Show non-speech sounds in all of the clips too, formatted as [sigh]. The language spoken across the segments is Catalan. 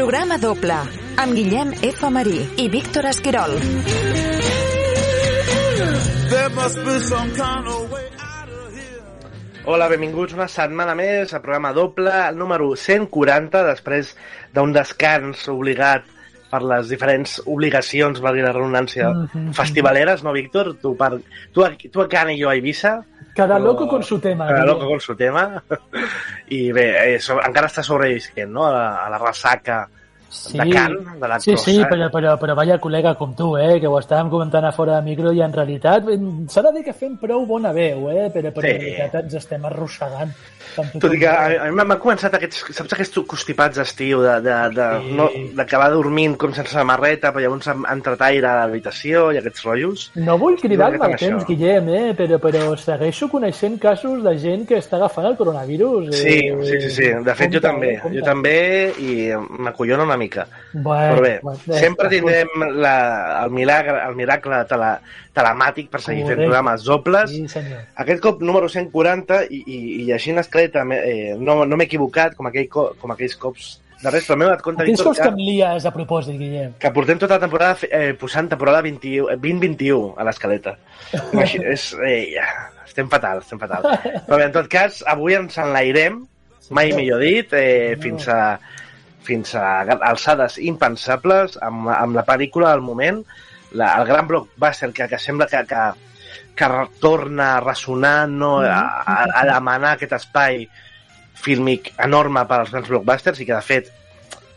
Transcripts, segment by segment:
Programa doble amb Guillem F. Marí i Víctor Esquirol. Hola, benvinguts una setmana més a programa doble, el número 140, després d'un descans obligat per les diferents obligacions, valgui la redundància, mm -hmm. festivaleres, no, Víctor? Tu, per, tu, a, tu a Can i jo a Eivissa. Cada però... loco con su tema. Cada loco con su tema. [laughs] I bé, eh, so, encara està sobrevisquent, no?, a la, a la ressaca sí. de Can, de la Sí, sí, però, però, però vaya col·lega com tu, eh, que ho estàvem comentant a fora de micro i en realitat s'ha de dir que fem prou bona veu, eh, però, però sí. en realitat ens estem arrossegant tot i que a, a mi m'han començat aquests, saps aquests constipats d'estiu, d'acabar de, de, sí. no, dormint com sense samarreta, però llavors entretaire a l'habitació i aquests rotllos. No vull cridar-me al temps, Guillem, eh? però, però segueixo coneixent casos de gent que està agafant el coronavirus. Eh? Sí, sí, sí, sí. De fet, compte, jo també. Compte. Jo també i m'acollona una mica. Bueno, però bé, bueno, sempre tindrem la, el, milagre, el miracle tele, telemàtic per seguir fent programes dobles. Sí, Aquest cop número 140 i, i, i llegint l'escaleta eh, no, no m'he equivocat com, aquell, com aquells cops darrers, però m'he donat compte, Aquells cops que, em lies a propòsit, Guillem. Que portem tota la temporada eh, posant temporada 20-21 a l'escaleta. [laughs] és, eh, ja, estem fatal, estem fatal. Però bé, en tot cas, avui ens enlairem, mai millor dit, eh, fins a fins a alçades impensables amb, amb la pel·lícula del moment. La, el gran blockbuster que, que sembla que, que, que torna a ressonar, no, a, a, a demanar aquest espai fílmic enorme per als grans blockbusters i que, de fet,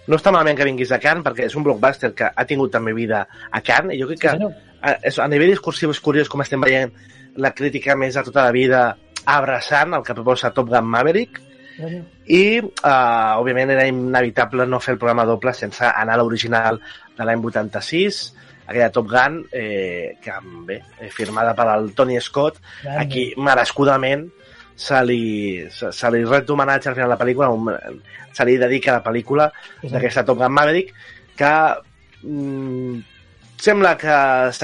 no està malament que vinguis a Cannes perquè és un blockbuster que ha tingut també vida a Cannes i jo crec que sí, a, a nivell discursiu és curiós com estem veient la crítica més de tota la vida abraçant el que proposa Top Gun Maverick i uh, òbviament era inevitable no fer el programa doble sense anar a l'original de l'any 86 aquella Top Gun, eh, que bé, eh, firmada per al Tony Scott, Grande. aquí merescudament se li, se, se li ret homenatge al final de la pel·lícula, un, se li dedica a la pel·lícula d'aquesta Top Gun Maverick, que mm, sembla que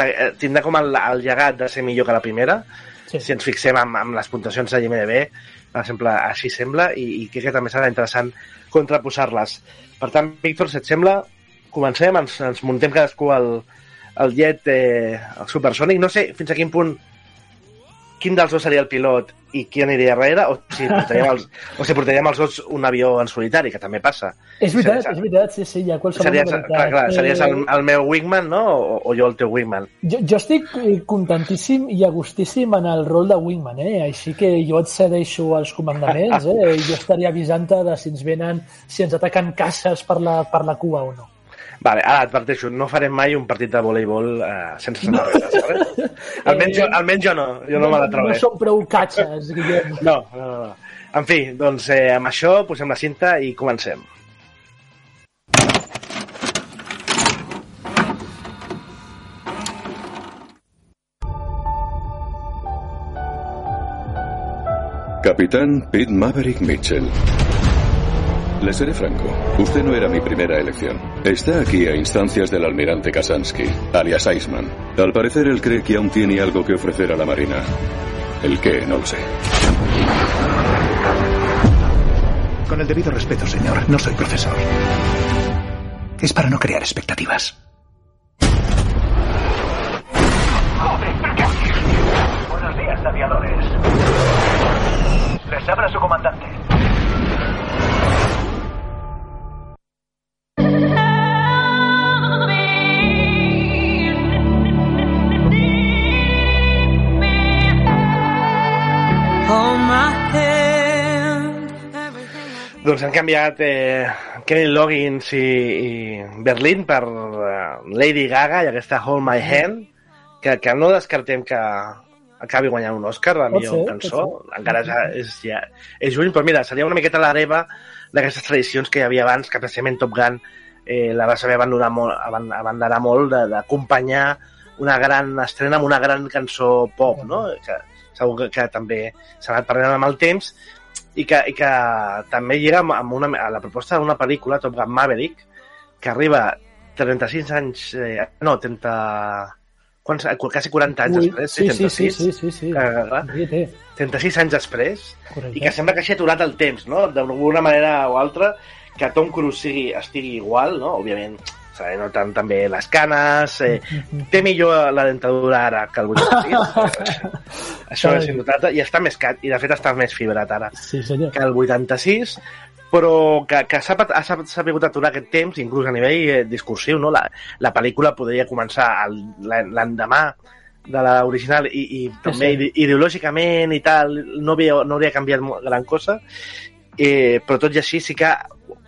eh, tindrà com el, el llegat de ser millor que la primera, sí. si ens fixem amb, amb les puntuacions de IMDB, per exemple, així sembla, i, i crec que també serà interessant contraposar-les. Per tant, Víctor, si et sembla, comencem, ens, ens muntem cadascú al, el jet, eh, el supersònic. No sé fins a quin punt quin dels dos seria el pilot i qui aniria darrere, o si [laughs] portaríem els, o si portaríem els dos un avió en solitari, que també passa. És veritat, series, és veritat, sí, sí, hi ha qualsevol series, clar, clar, series el, el meu wingman, no? O, o jo el teu wingman? Jo, jo estic eh, contentíssim i agustíssim en el rol de wingman, eh? Així que jo et cedeixo els comandaments, eh? [laughs] Jo estaria avisant-te de si ens venen, si ens ataquen caces per la, per la cua o no. Vale, ara adverteixo, no farem mai un partit de voleibol eh, sense samarretes, vale? almenys, jo, almenys jo no, jo no, no me la trobo. No som prou catxes, Guillem. No, no, no. En fi, doncs eh, amb això posem la cinta i comencem. Capitán Pete Maverick Mitchell. Le seré franco. Usted no era mi primera elección. Está aquí a instancias del almirante Kasansky, alias Iceman. Al parecer él cree que aún tiene algo que ofrecer a la Marina. ¿El qué? No lo sé. Con el debido respeto, señor, no soy profesor. Es para no crear expectativas. Buenos días, aviadores. Les habla su comandante. Doncs han canviat eh, Kenny Loggins i, i Berlín per uh, Lady Gaga i aquesta Hold My Hand, que, que no descartem que acabi guanyant un Òscar, la millor ser, cançó. Encara és, és, ja, és juny, però mira, seria una miqueta l'hereva d'aquestes tradicions que hi havia abans, que precisament Top Gun eh, la va saber abandonar molt, abandonar molt d'acompanyar una gran estrena amb una gran cançó pop, no? Que segur que, que també s'ha anat perdent amb el temps i que, i que també llega amb una, a la proposta d'una pel·lícula, Top Gun Maverick, que arriba 36 anys... Eh, no, 30... Quants, quasi 40 anys Ui, després, sí, 36, sí, sí, sí, sí, sí. Que, 36 anys després, Correcte. i que sembla que hagi aturat el temps, no? D'alguna manera o altra, que Tom Cruise sigui, estigui igual, no? Òbviament, se noten també les canes, eh, té millor la dentadura ara que el 86, [laughs] això és indubtable, i està més cat, i de fet està més fibrat ara Sí, senyor. que el 86, però que, que s'ha sabut aturar aquest temps, inclús a nivell eh, discursiu, no? La, la pel·lícula podria començar l'endemà de l'original i, i també sí. ide- ideològicament i tal, no havia, no hauria canviat gran cosa, eh, però tot i així sí que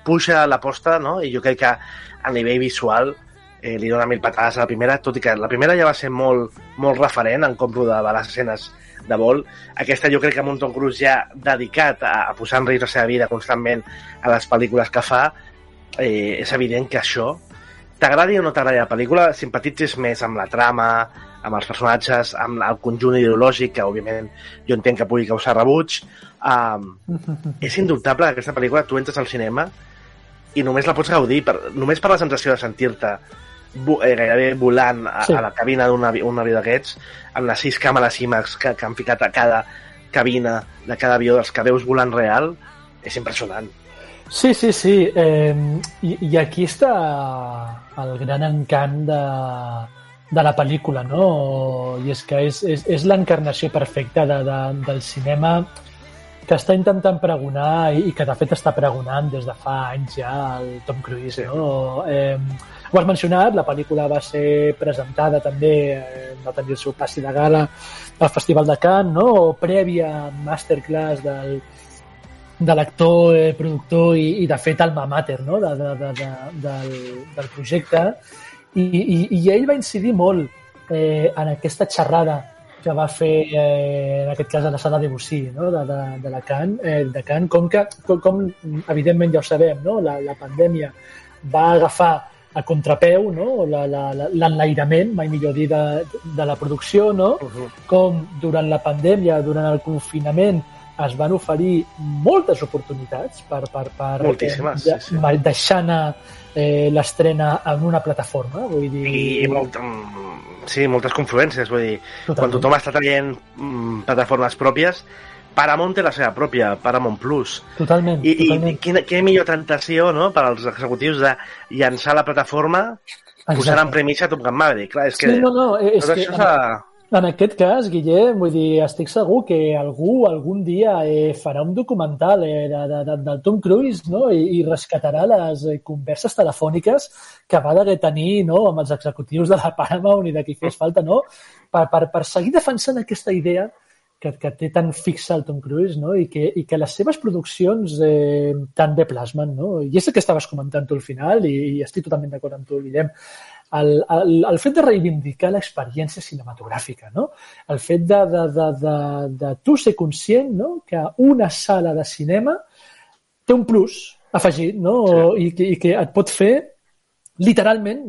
puja l'aposta, no? I jo crec que a nivell visual eh, li dona mil patades a la primera, tot i que la primera ja va ser molt, molt referent en com rodava les escenes de vol. Aquesta jo crec que amb un Tom Cruise ja dedicat a, a posar en risc la seva vida constantment a les pel·lícules que fa, eh, és evident que això, t'agradi o no t'agradi la pel·lícula, simpatitzes més amb la trama, amb els personatges, amb el conjunt ideològic, que òbviament jo entenc que pugui causar rebuig. Um, [laughs] és indubtable que aquesta pel·lícula tu entres al cinema i només la pots gaudir, per, només per la sensació de sentir-te eh, gairebé volant a, Sí. a la cabina d'un avi, un avió d'aquests, amb les sis càmeres IMAX que, que han ficat a cada cabina de cada avió dels que veus volant real, és impressionant. Sí, sí, sí. Eh, i, I aquí està el gran encant de, de la pel·lícula, no? I és que és, és, és l'encarnació perfecta de, de, del cinema que està intentant pregonar i, que de fet està pregonant des de fa anys ja el Tom Cruise, Sí. no? Eh, ho has mencionat, la pel·lícula va ser presentada també, eh, va tenir el seu passi de gala al Festival de Cannes, no? O prèvia masterclass del, de l'actor, eh, productor i, i de fet alma mater no? de, de, de, de, del, del projecte i, i, i ell va incidir molt eh, en aquesta xerrada que va fer eh, en aquest cas a la sala de Bussy no? de, de, de la Can, eh, de Can com, que, com, com evidentment ja ho sabem no? la, la pandèmia va agafar a contrapeu no? La- la- la- l'enlairament, mai millor dir, de, de la producció, no? Uh -huh. com durant la pandèmia, durant el confinament, es van oferir moltes oportunitats per, per, per Moltíssimes, eh, de, sí, sí. deixar anar eh, l'estrena en una plataforma. Vull dir, I, i molt, sí, moltes confluències, vull dir, quan Totalment. tothom està traient mm, plataformes pròpies, Paramount té la seva pròpia, Paramount Plus. Totalment, I, i totalment. quina, quina millor tentació no, per als executius de llançar la plataforma posant en premissa Top Gun Maverick. Clar, és que, Sí, no, no, és que això. En aquest cas, Guillem, vull dir, estic segur que algú algun dia eh, farà un documental eh, de, de, de, del Tom Cruise no? I, i rescatarà les eh, converses telefòniques que va d'haver tenir no? amb els executius de la Paramount i de qui fes falta, no? Per, per, per seguir defensant aquesta idea que, que té tan fixa el Tom Cruise no? I, que, i que les seves produccions eh, tan bé plasmen. No? I és el que estaves comentant tu al final i, i estic totalment d'acord amb tu, Guillem. El, el, el fet de reivindicar l'experiència cinematogràfica, no? el fet de, de, de, de, de tu ser conscient no? que una sala de cinema té un plus afegit no? I, que, i que et pot fer literalment,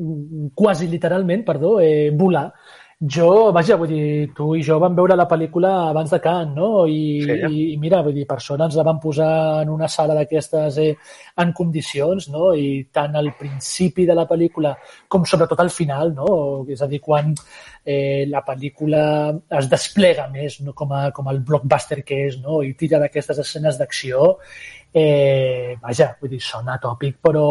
quasi literalment, perdó, eh, volar. Jo, vaja, vull dir, tu i jo vam veure la pel·lícula abans de Cannes, no? I, Sí. i, i mira, vull dir, per sort ens la van posar en una sala d'aquestes eh, en condicions, no? I tant al principi de la pel·lícula com sobretot al final, no? És a dir, quan eh, la pel·lícula es desplega més no? com, a, com el blockbuster que és, no? I tira d'aquestes escenes d'acció, eh, vaja, vull dir, sona tòpic, però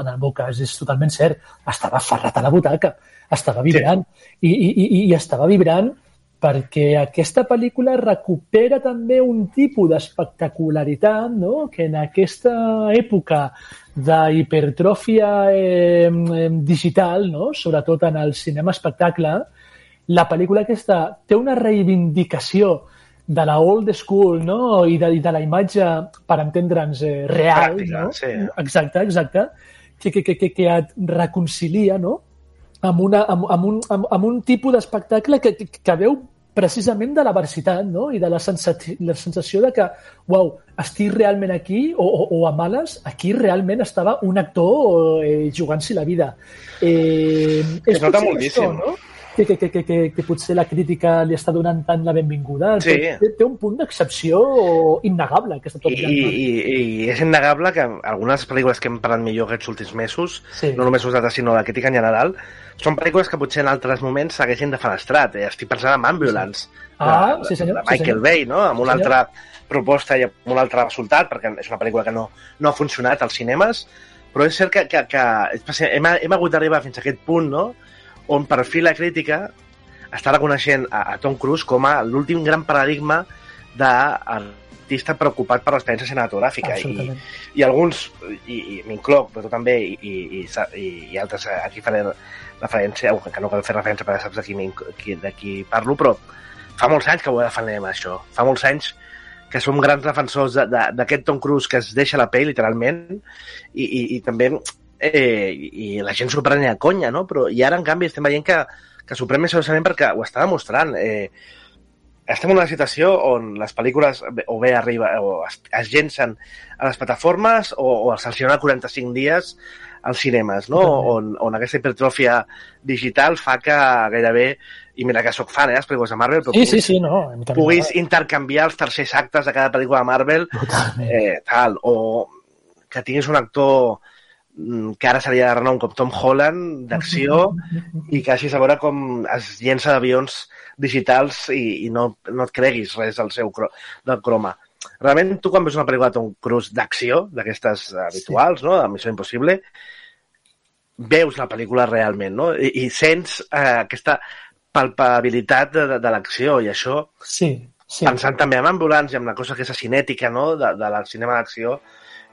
en el meu cas és totalment cert. Estava ferrat a la butaca, estava vibrant. I, i, i, I estava vibrant perquè aquesta pel·lícula recupera també un tipus d'espectacularitat no? que en aquesta època d'hipertròfia eh, digital, no? sobretot en el cinema espectacle, la pel·lícula aquesta té una reivindicació de la old school no? I, de, i de la imatge, per entendre'ns, eh, real. Pràctica, no? sí. Exacte, exacte. Que, que, que, que, que et reconcilia no? amb, una, amb, amb, un, amb, amb un tipus d'espectacle que, que, que veu precisament de la versitat no? i de la, sensati, la sensació de que, uau, estic realment aquí o, o, o a males, aquí realment estava un actor eh, jugant-s'hi la vida. Eh, és nota moltíssim. això, no? Que, que, que, que, que, que potser la crítica li està donant tant la benvinguda. Sí. Té, té un punt d'excepció innegable, aquesta Top Gun. i, i, I és innegable que algunes pel·lícules que hem parlat millor aquests últims mesos, Sí. no només nosaltres, sinó la crítica en general, són pel·lícules que potser en altres moments s'haguessin defenestrat. Eh? Estic pensant en Ambulance, Ah, de, sí, senyor, de sí, Michael senyor. Bay, no? amb una Sí, altra proposta i amb un altre resultat, perquè és una pel·lícula que no, no ha funcionat als cinemes, però és cert que, que, que hem, hem hagut d'arribar fins a aquest punt, no?, on per fi la crítica està reconeixent a, a Tom Cruise com a l'últim gran paradigma d'artista preocupat per l'experiència cinematogràfica. I, i alguns, i, i m'incloc, però tu també, i, i, i, i, altres, aquí faré referència, que no cal fer referència perquè saps de qui, de qui parlo, però fa molts anys que ho defensem, això. Fa molts anys que som grans defensors de- de- d'aquest Tom Cruise que es deixa la pell, literalment, i, i, i també eh, i la gent s'ho pren a conya, no? Però, I ara, en canvi, estem veient que, que s'ho pren més seriosament perquè ho està demostrant. Eh, estem en una situació on les pel·lícules o bé arriba, o es, es llencen a les plataformes o, o es sanciona 45 dies als cinemes, no? On, on aquesta hipertròfia digital fa que gairebé, i mira que sóc fan, eh, les pel·lícules de Marvel, però Sí, sí, puguis, sí, no. mi també puguis intercanviar els tercers actes de cada pel·lícula de Marvel Totalment. eh, tal, o que tinguis un actor que ara seria de renom com Tom Holland, d'acció, [laughs] i que hagis a veure com es llença d'avions digitals i, i no, no et creguis res del seu del croma. Realment, tu quan veus una pel·lícula de Tom Cruise d'acció, d'aquestes habituals, no?, de Missió Impossible, veus la pel·lícula realment, no?, i, i sents eh, aquesta palpabilitat de, de, de l'acció, i això Sí, sí. pensant també en Ambulance i en una cosa que és cinètica, no?, de, de la cinema d'acció,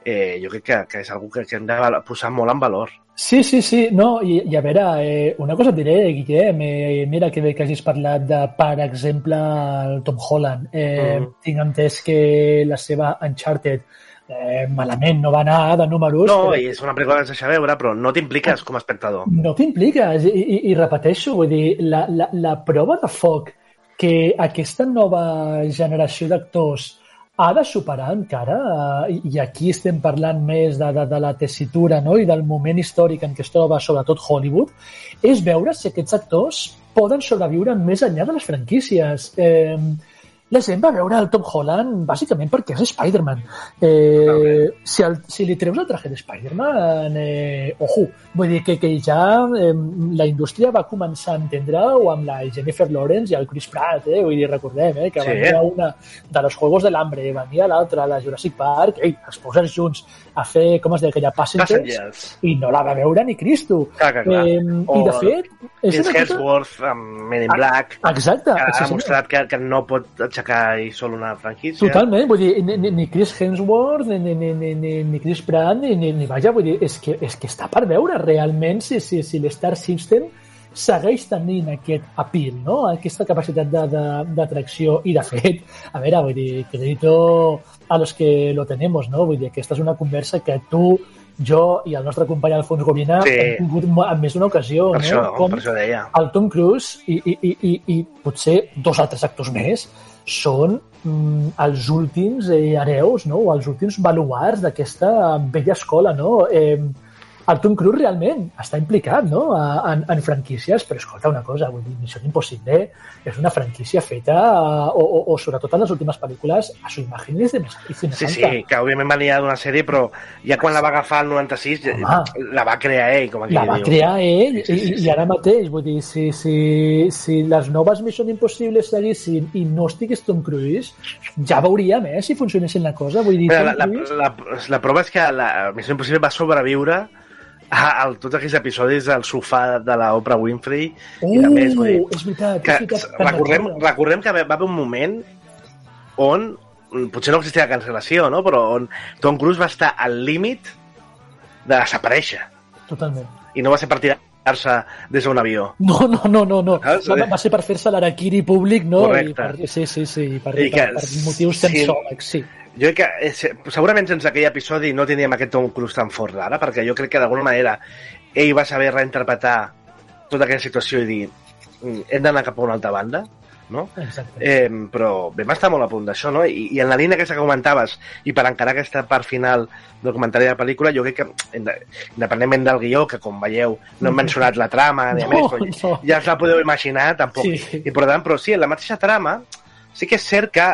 eh, jo crec que, que és algú que, que hem de posar molt en valor. Sí, sí, sí, no, i, i a veure, eh, una cosa et diré, Guillem, eh, mira que bé que hagis parlat de, per exemple, el Tom Holland. Eh, Mm. Tinc entès que la seva Uncharted eh, malament no va anar de números, No, però i és una pel·lícula que es deixa veure, però no t'impliques com a espectador. no t'impliques. I, i, I repeteixo, vull dir, la, la, la prova de foc que aquesta nova generació d'actors ha de superar encara, eh, i- aquí estem parlant més de, de, de la tessitura no? i del moment històric en què es troba sobretot Hollywood, és veure si aquests actors poden sobreviure més enllà de les franquícies. Eh, la gent va veure el Tom Holland bàsicament perquè és Spider-Man. Eh, si, el, si li treus el traje de Spider-Man, eh, ojo, vull dir que, que ja eh, la indústria va començar a entendre-ho amb la Jennifer Lawrence i el Chris Pratt, eh? vull dir, recordem, eh, que Sí. venia una de los Juegos de l'Hambre, venia l'altra, la Jurassic Park, ei, es posen junts a fer, com es deia aquella, Passengers, Passengers. i no la va veure ni Cristo. Clar, clar, clar. Eh, I de fet, és Chris. Hemsworth amb Men in Black, Exacte. que ha demostrat que, que no pot aixecar i sol una franquícia. Totalment, vull dir, ni, ni- Chris Hemsworth, ni, ni, ni, ni, ni, Chris Pratt, ni, ni, ni vaja, vull dir, és que, és que està per veure realment si, si, si l'Star System segueix tenint aquest appeal, no? aquesta capacitat d'atracció i de fet, a veure, vull dir, crédito a los que lo tenemos, no? Vull dir, aquesta és una conversa que tu, jo i el nostre company Alfons Gorina Sí. hem tingut en més d'una ocasió, Per, no? això, Com per això deia. el Tom Cruise i, i, i, i, i potser dos altres actors més són mm, els últims eh, hereus, no? o els últims baluars d'aquesta vella escola. No? Eh, el Tom Cruise realment està implicat no? A- en, en franquícies, però escolta una cosa, vull dir, Missió Impossible és una franquícia feta, eh, o, o, o sobretot en les últimes pel·lícules, a su imagen de més Sí, sí, que òbviament venia d'una sèrie, però ja quan la va agafar el 96 ja- Home. la va crear ell, com aquí la va diu. crear ell Sí, sí, sí, i, i ara mateix, vull dir, si, si, si les noves Mission Impossible seguissin i no estigués Tom Cruise, ja veuríem eh, si funcionessin la cosa. Vull dir, Tom la, la, la, la prova és que la Missió Impossible va sobreviure a, a tots aquells episodis del sofà de la Oprah Winfrey Uh, i de més, vull dir, és veritat, que és veritat. recordem, recordem que va haver un moment on mm, potser no existia cancel·lació, no? però on Tom Cruise va estar al límit de desaparèixer Totalment. i no va ser per tirar-se des d'un avió. No, no, no, no, no. Ah, sí. Va, va ser per fer-se l'araquiri públic, no? Correcte. I per, sí, sí, sí, per, I per, que per motius sí. sensòlegs, sí. Jo crec que eh, se- segurament sense aquell episodi no tindríem aquest Tom Cruise tan fort d'ara, perquè jo crec que d'alguna manera ell va saber reinterpretar tota aquella situació i dir "Mm, hem d'anar cap a una altra banda, no? Exacte. Eh, però vam estar molt a punt d'això, no? I, I en la línia aquesta que comentaves, i per encarar aquesta part final del comentari de la pel·lícula, jo crec que, inde- independentment del guió, que com veieu no hem mencionat la trama, ni [laughs] No, més, però no. ja us la podeu imaginar, tampoc. Sí. Important, però sí, en la mateixa trama, sí que és cert que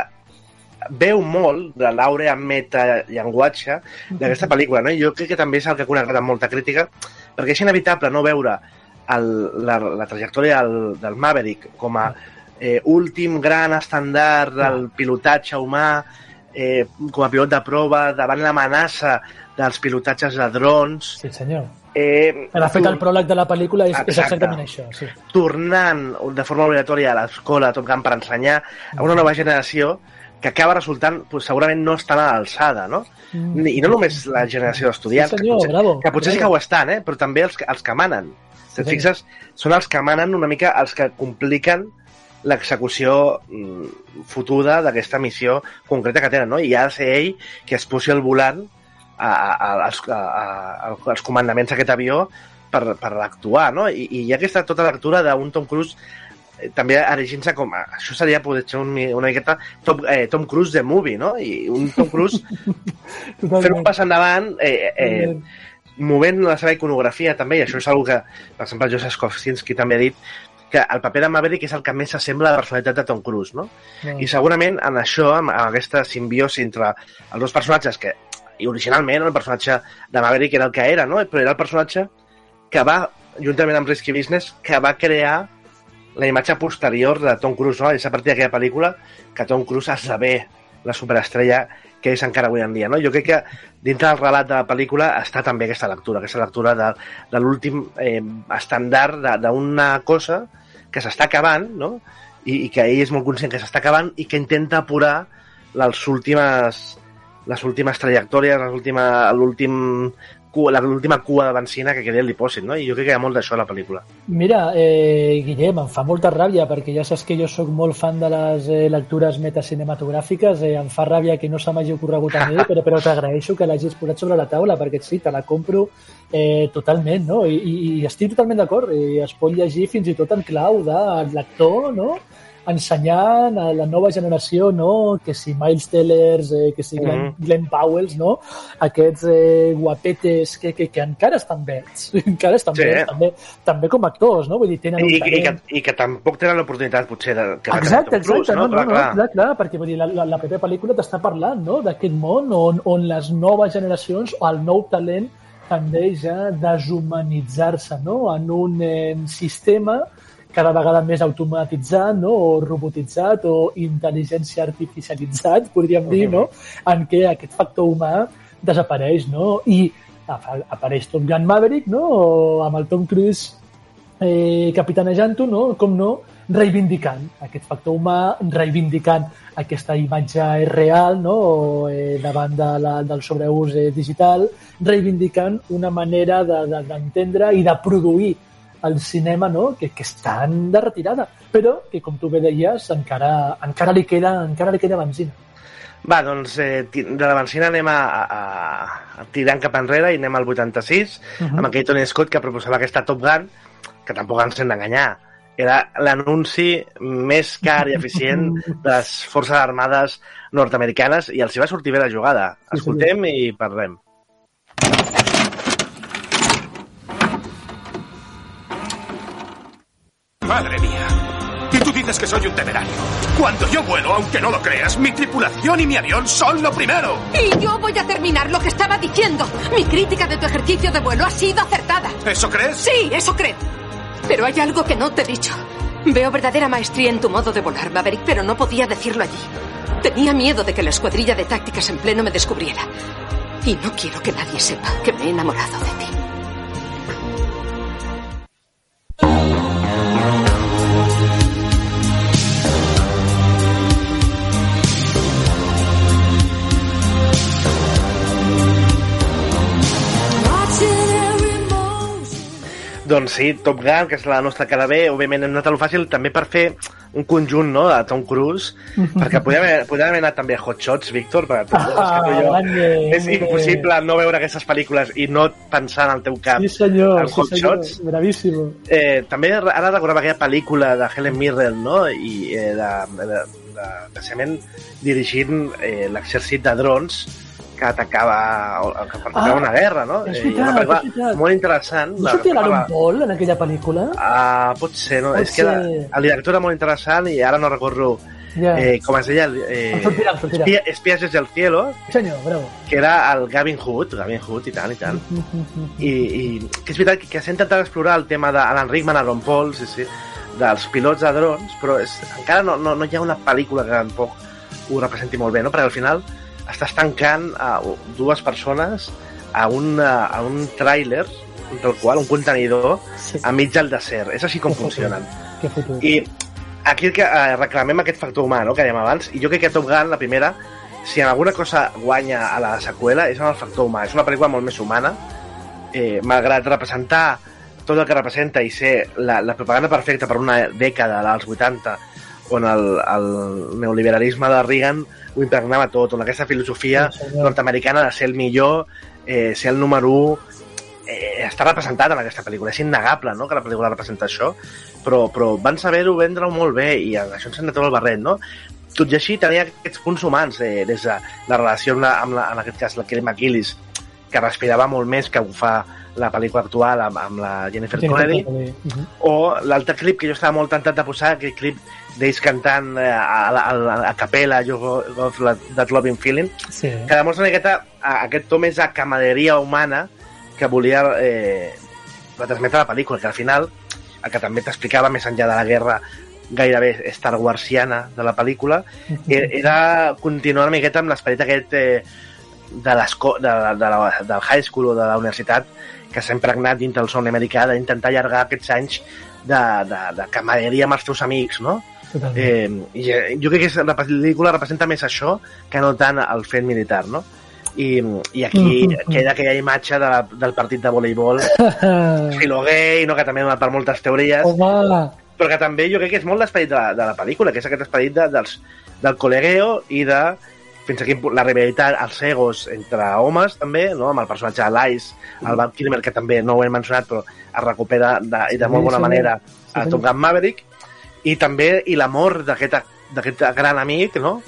veu molt de l'àurea metallenguatge d'aquesta pel·lícula, no? I jo crec que també és el que ha connectat amb molta crítica, perquè és inevitable no veure el, la, la trajectòria del, del Maverick com a eh, últim gran estàndard del pilotatge humà, eh, com a pilot de prova, davant l'amenaça dels pilotatges de drons, Sí, senyor. eh, De fet, el pròleg de la pel·lícula és, és exactament això. Sí. tornant de forma obligatòria a l'escola Top Gun per ensenyar a una nova generació que acaba resultant, pues, segurament no estan a l'alçada, no? Mm. I no només la generació d'estudiants, Sí, senyor, que potser, bravo, que, potser sí que bravo. ho estan, eh? però també els, els que manen. Si et Sí, fixes, són els que manen una mica els que compliquen l'execució mm, fotuda d'aquesta missió concreta que tenen, no? I ha de ser ell que es posi al volant a, a, a, als, a, a, als comandaments d'aquest avió per, per actuar, no? I, i hi ha aquesta tota lectura d'un Tom Cruise també erigint-se com a, això seria poder ser un, una miqueta Tom, eh, Tom Cruise de movie, no? I un Tom Cruise [laughs] fent un pas endavant eh, eh, movent la seva iconografia també, i això és una que, per exemple, Joseph Kosinski també ha dit que el paper de Maverick és el que més s'assembla a la personalitat de Tom Cruise, no? No. I segurament en això, amb, amb aquesta simbiosi entre els dos personatges, que i originalment el personatge de Maverick era el que era, no? però era el personatge que va, juntament amb Risky Business, que va crear la imatge posterior de Tom Cruise, no? És a partir d'aquella pel·lícula que Tom Cruise esdevé la superestrella que és encara avui en dia. No? Jo crec que dintre del relat de la pel·lícula està també aquesta lectura, aquesta lectura de, de l'últim eh, estàndard d'una cosa que s'està acabant, no? I, i que ell és molt conscient que s'està acabant i que intenta apurar les últimes les últimes trajectòries, l'últim cua, l'última cua de benzina que quedi li posin, no? I jo crec que hi ha molt d'això a la pel·lícula. Mira, eh, Guillem, em fa molta ràbia perquè ja saps que jo sóc molt fan de les eh, lectures metacinematogràfiques, eh, em fa ràbia que no se m'hagi ocorregut a mi, però, però t'agraeixo que l'hagis posat sobre la taula perquè sí, te la compro eh, totalment, no? I, i, i estic totalment d'acord, i es pot llegir fins i tot en clau de lector, no? Ensenyant a la nova generació, no? que si Miles Tellers, eh, que si Glenn, Mhm. Glenn Powells, no? aquests eh, guapetes que, que, que encara estan verds, [laughs] encara estan Sí. verds, també, també com a actors, no? Vull dir, tenen I, un i, i, que, talent. i que tampoc tenen l'oportunitat, potser, de, que Exacte, exacte, no, no, Clar, no, clar. clar, clar, perquè vull dir, la, la, la propera pel·lícula t'està parlant no? d'aquest món on, on les noves generacions o el nou talent tendeix a deshumanitzar-se no? en un eh, sistema cada vegada més automatitzat no? o robotitzat o intel·ligència artificialitzat, podríem dir, no? en què aquest factor humà desapareix no? i apa- apareix Tom Gun Maverick no? o amb el Tom Cruise eh, capitanejant-ho, no? com no, reivindicant aquest factor humà, reivindicant aquesta imatge real no? o, eh, davant de la, del sobreús eh, digital, reivindicant una manera de- de- d'entendre de, i de produir el cinema no? que, que estan de retirada, però que, com tu bé deies, encara, encara, li, queda, encara li queda benzina. Va, doncs eh, de la benzina anem a, a, a tirant cap enrere i anem al 86, Mhm. amb aquell Tony Scott que proposava aquesta Top Gun, que tampoc ens hem d'enganyar. Era l'anunci més car i eficient [laughs] de les forces armades nord-americanes i els hi va sortir bé la jugada. Sí, Escoltem i parlem. Madre mía. Y tú dices que soy un temerario. Cuando yo vuelo, aunque no lo creas, mi tripulación y mi avión son lo primero. Y yo voy a terminar lo que estaba diciendo. Mi crítica de tu ejercicio de vuelo ha sido acertada. ¿Eso crees? Sí, eso creo. Pero hay algo que no te he dicho. Veo verdadera maestría en tu modo de volar, Maverick, pero no podía decirlo allí. Tenía miedo de que la escuadrilla de tácticas en pleno me descubriera. Y no quiero que nadie sepa que me he enamorado de ti. Doncs sí, Top Gun, que és la nostra cara B, òbviament hem anat a lo fàcil també per fer un conjunt no, de Tom Cruise, [laughs] perquè podem haver, podem haver anat també a Hot Shots, Víctor, perquè tu, és, que jo, és impossible no veure aquestes pel·lícules i no pensar en el teu cap Sí, senyor, en sí, Hot senyor. Shots. Bravíssimo. Eh, també ara recordava aquella pel·lícula de Helen Mirren, no? I eh, de, de, de, de, precisament dirigint eh, l'exèrcit de drons que atacava, que Ah, una guerra, no? és Eh, i una veritat, pel·lícula és veritat. molt interessant. No sortia l'Aaron parlava- Paul en aquella pel·lícula? Ah, pot ser, no? Pot és que la, ser. el director era molt interessant i ara no recordo Ja. eh, com es deia? Eh, Em sortirà, em sortirà. Espia, Espies desde el cielo, senyor, bravo. que era el Gavin Hood, Gavin Hood i tant, i tant. I, i que és veritat que, que s'ha intentat explorar el tema d'Alan Rickman, Aaron Paul, sí, sí, dels pilots de drons, però és, encara no, no, no hi ha una pel·lícula que tampoc ho representi molt bé, no? perquè al final estàs tancant a dues persones a un, a un tràiler, tal qual, un contenidor, Sí. enmig del desert. És així com funcionen. Que futur. I aquí que eh, reclamem aquest factor humà, no?, que dèiem abans, i jo crec que Top Gun, la primera, si en alguna cosa guanya a la seqüela, és en el factor humà. És una pel·lícula molt més humana, eh, malgrat representar tot el que representa i ser la, la propaganda perfecta per una dècada dels 80 on el, el neoliberalisme de Reagan ho impregnava tot, on aquesta filosofia Sí, nord-americana de ser el millor, eh, ser el número 1, eh, està representat en aquesta pel·lícula. És innegable no, que la pel·lícula representa això, però, però van saber-ho vendre-ho molt bé i això ens hem de tot el barret, no? Tot i així tenia aquests punts humans, eh, des de la relació amb, la, amb la, en aquest cas, la Kelly McGillis, que respirava molt més que ho fa la pel·lícula actual amb, amb la Jennifer Connelly, Mhm. o l'altre clip que jo estava molt tentat de posar, aquell clip d'ells cantant eh, a, a, a, a capella You Got That Loving Feeling, Sí. que demostra una miqueta a- aquest to més de camaderia humana que volia eh, transmetre la pel·lícula, que al final el que també t'explicava més enllà de la guerra gairebé Star Warsiana de la pel·lícula e- era continuar una miqueta amb l'esperit aquest eh, de, l'esco- de, de la, del high school o de la universitat que s'ha impregnat dintre del son americà d'intentar allargar aquests anys de, de, de camaderia amb els teus amics, no? Totalment. Eh, i, eh, jo crec que és- la pel·lícula representa més això que no tant el fet militar, no? I, i aquí Mhm. queda aquella imatge de la, del partit de voleibol [laughs] filo gay, no? que també per moltes teories, Home, però que també jo crec que és molt l'esperit de, la- de la pel·lícula, que és aquest esperit de, dels, del col·legueo i de fins a quin punt la rivalitat, els egos entre homes també, no? amb el personatge de l'Ice, el Val Kilmer, que també no ho hem mencionat, però es recupera de, i de Sí, molt bona manera Sí, a. Top Gun Maverick, i també i l'amor d'aquest d'aquest gran amic, no?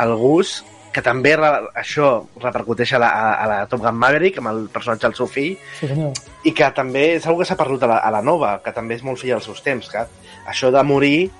el Gus, que també re- això repercuteix a la, a, a la Top Gun Maverick, amb el personatge del seu fill, sí senyor. i que també és una que s'ha perdut a la, a la nova, que també és molt fill als seus temps, que això de morir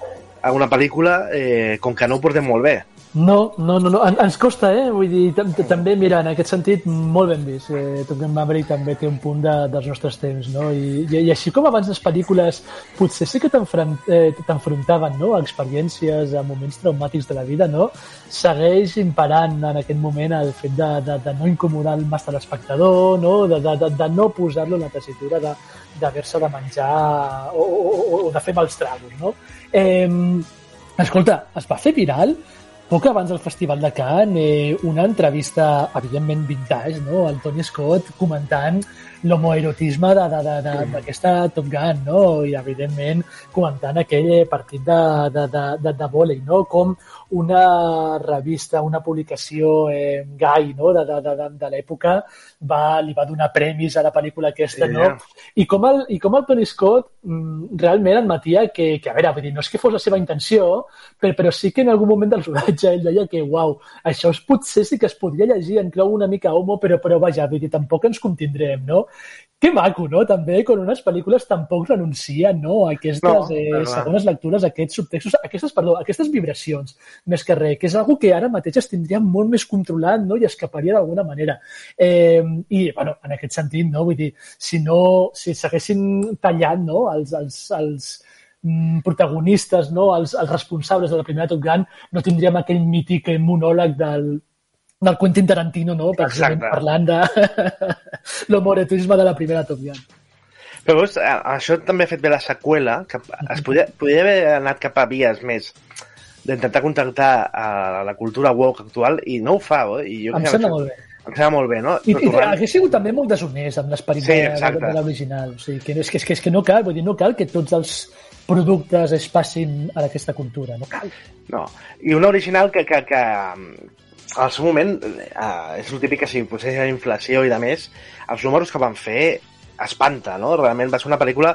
a una pel·lícula, eh, com que no ho portem molt bé. No, no, no, no. En, ens costa, eh? Vull dir, tam- també, mira, en aquest sentit, molt ben vist. Eh, Top Gun Maverick també té un punt de, dels nostres temps, no? I, i, i així com abans les pel·lícules potser sí que eh, t'enfrontaven no? a experiències, a moments traumàtics de la vida, no? Segueix imperant en aquest moment el fet de, de, de no incomodar massa l'espectador, no? De, de, de, de no posar-lo en la tessitura de d'haver-se de menjar o, o, o, o de fer mals tragos, no? Eh, escolta, es va fer viral poc abans del Festival de Cannes eh, una entrevista, evidentment vintage, no? el Tony Scott comentant l'homoerotisme d'aquesta Top Gun, no? i evidentment comentant aquell partit de, de, de, de, de vòlei, no? com una revista, una publicació eh, gai no? de, de, de, de, l'època va, li va donar premis a la pel·lícula aquesta, Sí. no? I com, el, I com el Tony Scott mm, realment admetia que, que, a veure, vull dir, no és que fos la seva intenció, però, però sí que en algun moment del rodatge ell deia que, uau, això es, potser sí que es podria llegir en clau una mica homo, però, però vaja, vull dir, tampoc ens contindrem, no? Que maco, no? També, quan unes pel·lícules tampoc renuncien, no? A aquestes No, eh, és segones lectures, aquests subtextos, aquestes, perdó, aquestes vibracions, més que res, que és algo que ara mateix es tindria molt més controlat, no? I escaparia d'alguna manera. Eh, I, bueno, en aquest sentit, no? Vull dir, si no, si s'haguessin tallat, no? Els, els, els, mm, protagonistes, no? els, els responsables de la primera Top Gun, no tindríem aquell mític monòleg del, del Quentin Tarantino, no? Exacte. parlant de [laughs] l'homoretisme de la primera Top Gun. Però veus, això també ha fet bé la seqüela, que es podia, podria haver anat cap a vies més d'intentar contactar a la cultura woke actual i no ho fa, eh? I jo Em sembla molt bé. Em sembla molt bé, no? I, i tornant- hauria sigut també molt deshonest amb l'esperit Sí, de, de, exacte. de l'original. O sigui, que, és, que, és, que, és que no cal, vull dir, no cal que tots els productes es passin a aquesta cultura, no cal. No. I una original que, que, que mm, al seu moment, eh, és el típic que si posés la inflació i de més, els números que van fer espanta, no? Realment va ser una pel·lícula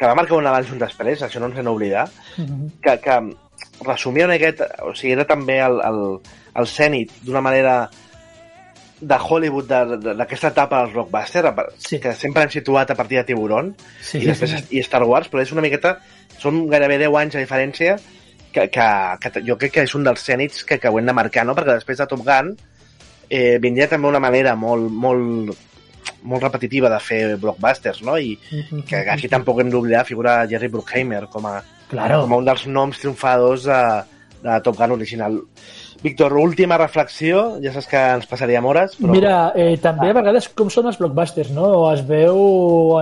que va marcar un abans i un després, això no ens hem d'oblidar, Mhm. que, que resumia una miqueta, o sigui, era també el, el, el cènit d'una manera de Hollywood de- de- d'aquesta etapa dels blockbuster, a par- Sí. que sempre hem situat a partir de Tiburon, Sí, i després sí. i Star Wars, però és una miqueta són gairebé 10 anys de diferència que, que, que jo crec que és un dels cènits que, que ho hem de marcar, no? perquè després de Top Gun eh, vindria també una manera molt, molt, molt repetitiva de fer blockbusters, no? I que aquí tampoc hem d'oblidar figura Jerry Bruckheimer com a, Claro. com a un dels noms triomfadors de, de Top Gun original. Víctor, última reflexió, ja saps que ens passaríem hores, però... Mira, eh, també a vegades com són els blockbusters, no? Es veu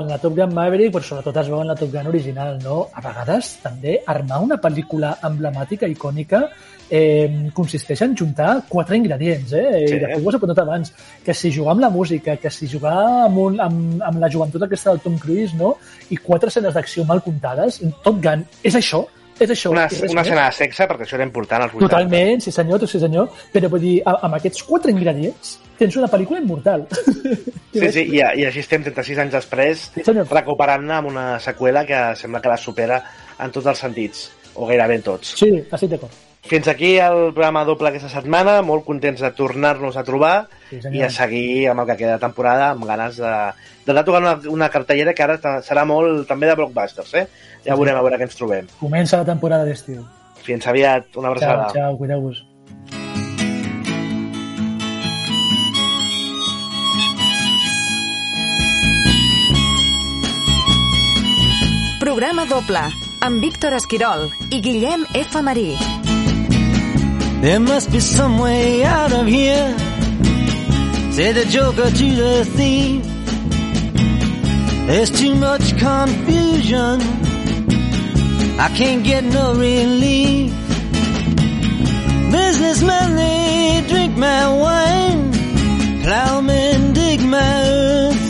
en la Top Gun Maverick, però sobretot es veu en la Top Gun original, no? A vegades també armar una pel·lícula emblemàtica, icònica, eh, consisteix en juntar quatre ingredients, eh? Sí. I de fet ho has apuntat abans, que si jugar amb la música, que si jugar amb, un, amb, amb la joventut aquesta del Tom Cruise, no? I quatre escenes d'acció mal comptades, Top Gun és això, és això. Una, una escena de sexe, perquè això era important als 80. Totalment, sí senyor, sí senyor, però vull dir, amb aquests quatre ingredients tens una pel·lícula immortal. [laughs] Sí, sí, i, i així estem 36 anys després Sí, recuperant-ne amb una seqüela que sembla que la supera en tots els sentits, o gairebé en tots. Sí, estic d'acord. Fins aquí el programa doble aquesta setmana, molt contents de tornar-nos a trobar Sí, senyor. i a seguir amb el que queda de temporada, amb ganes de d'anar tocant una, una cartellera que ara serà molt també de blockbusters, eh? Ja veurem a veure què ens trobem. Comença la temporada d'estiu. Fins aviat, una Ciao, abraçada. ciao, cuideu-vos. Programa doble amb Víctor Esquirol i Guillem F. Marí. There must be some way out of here. Say the joker to the thief. There's too much confusion. I can't get no relief. Businessmen, they drink my wine. Plowmen dig my earth.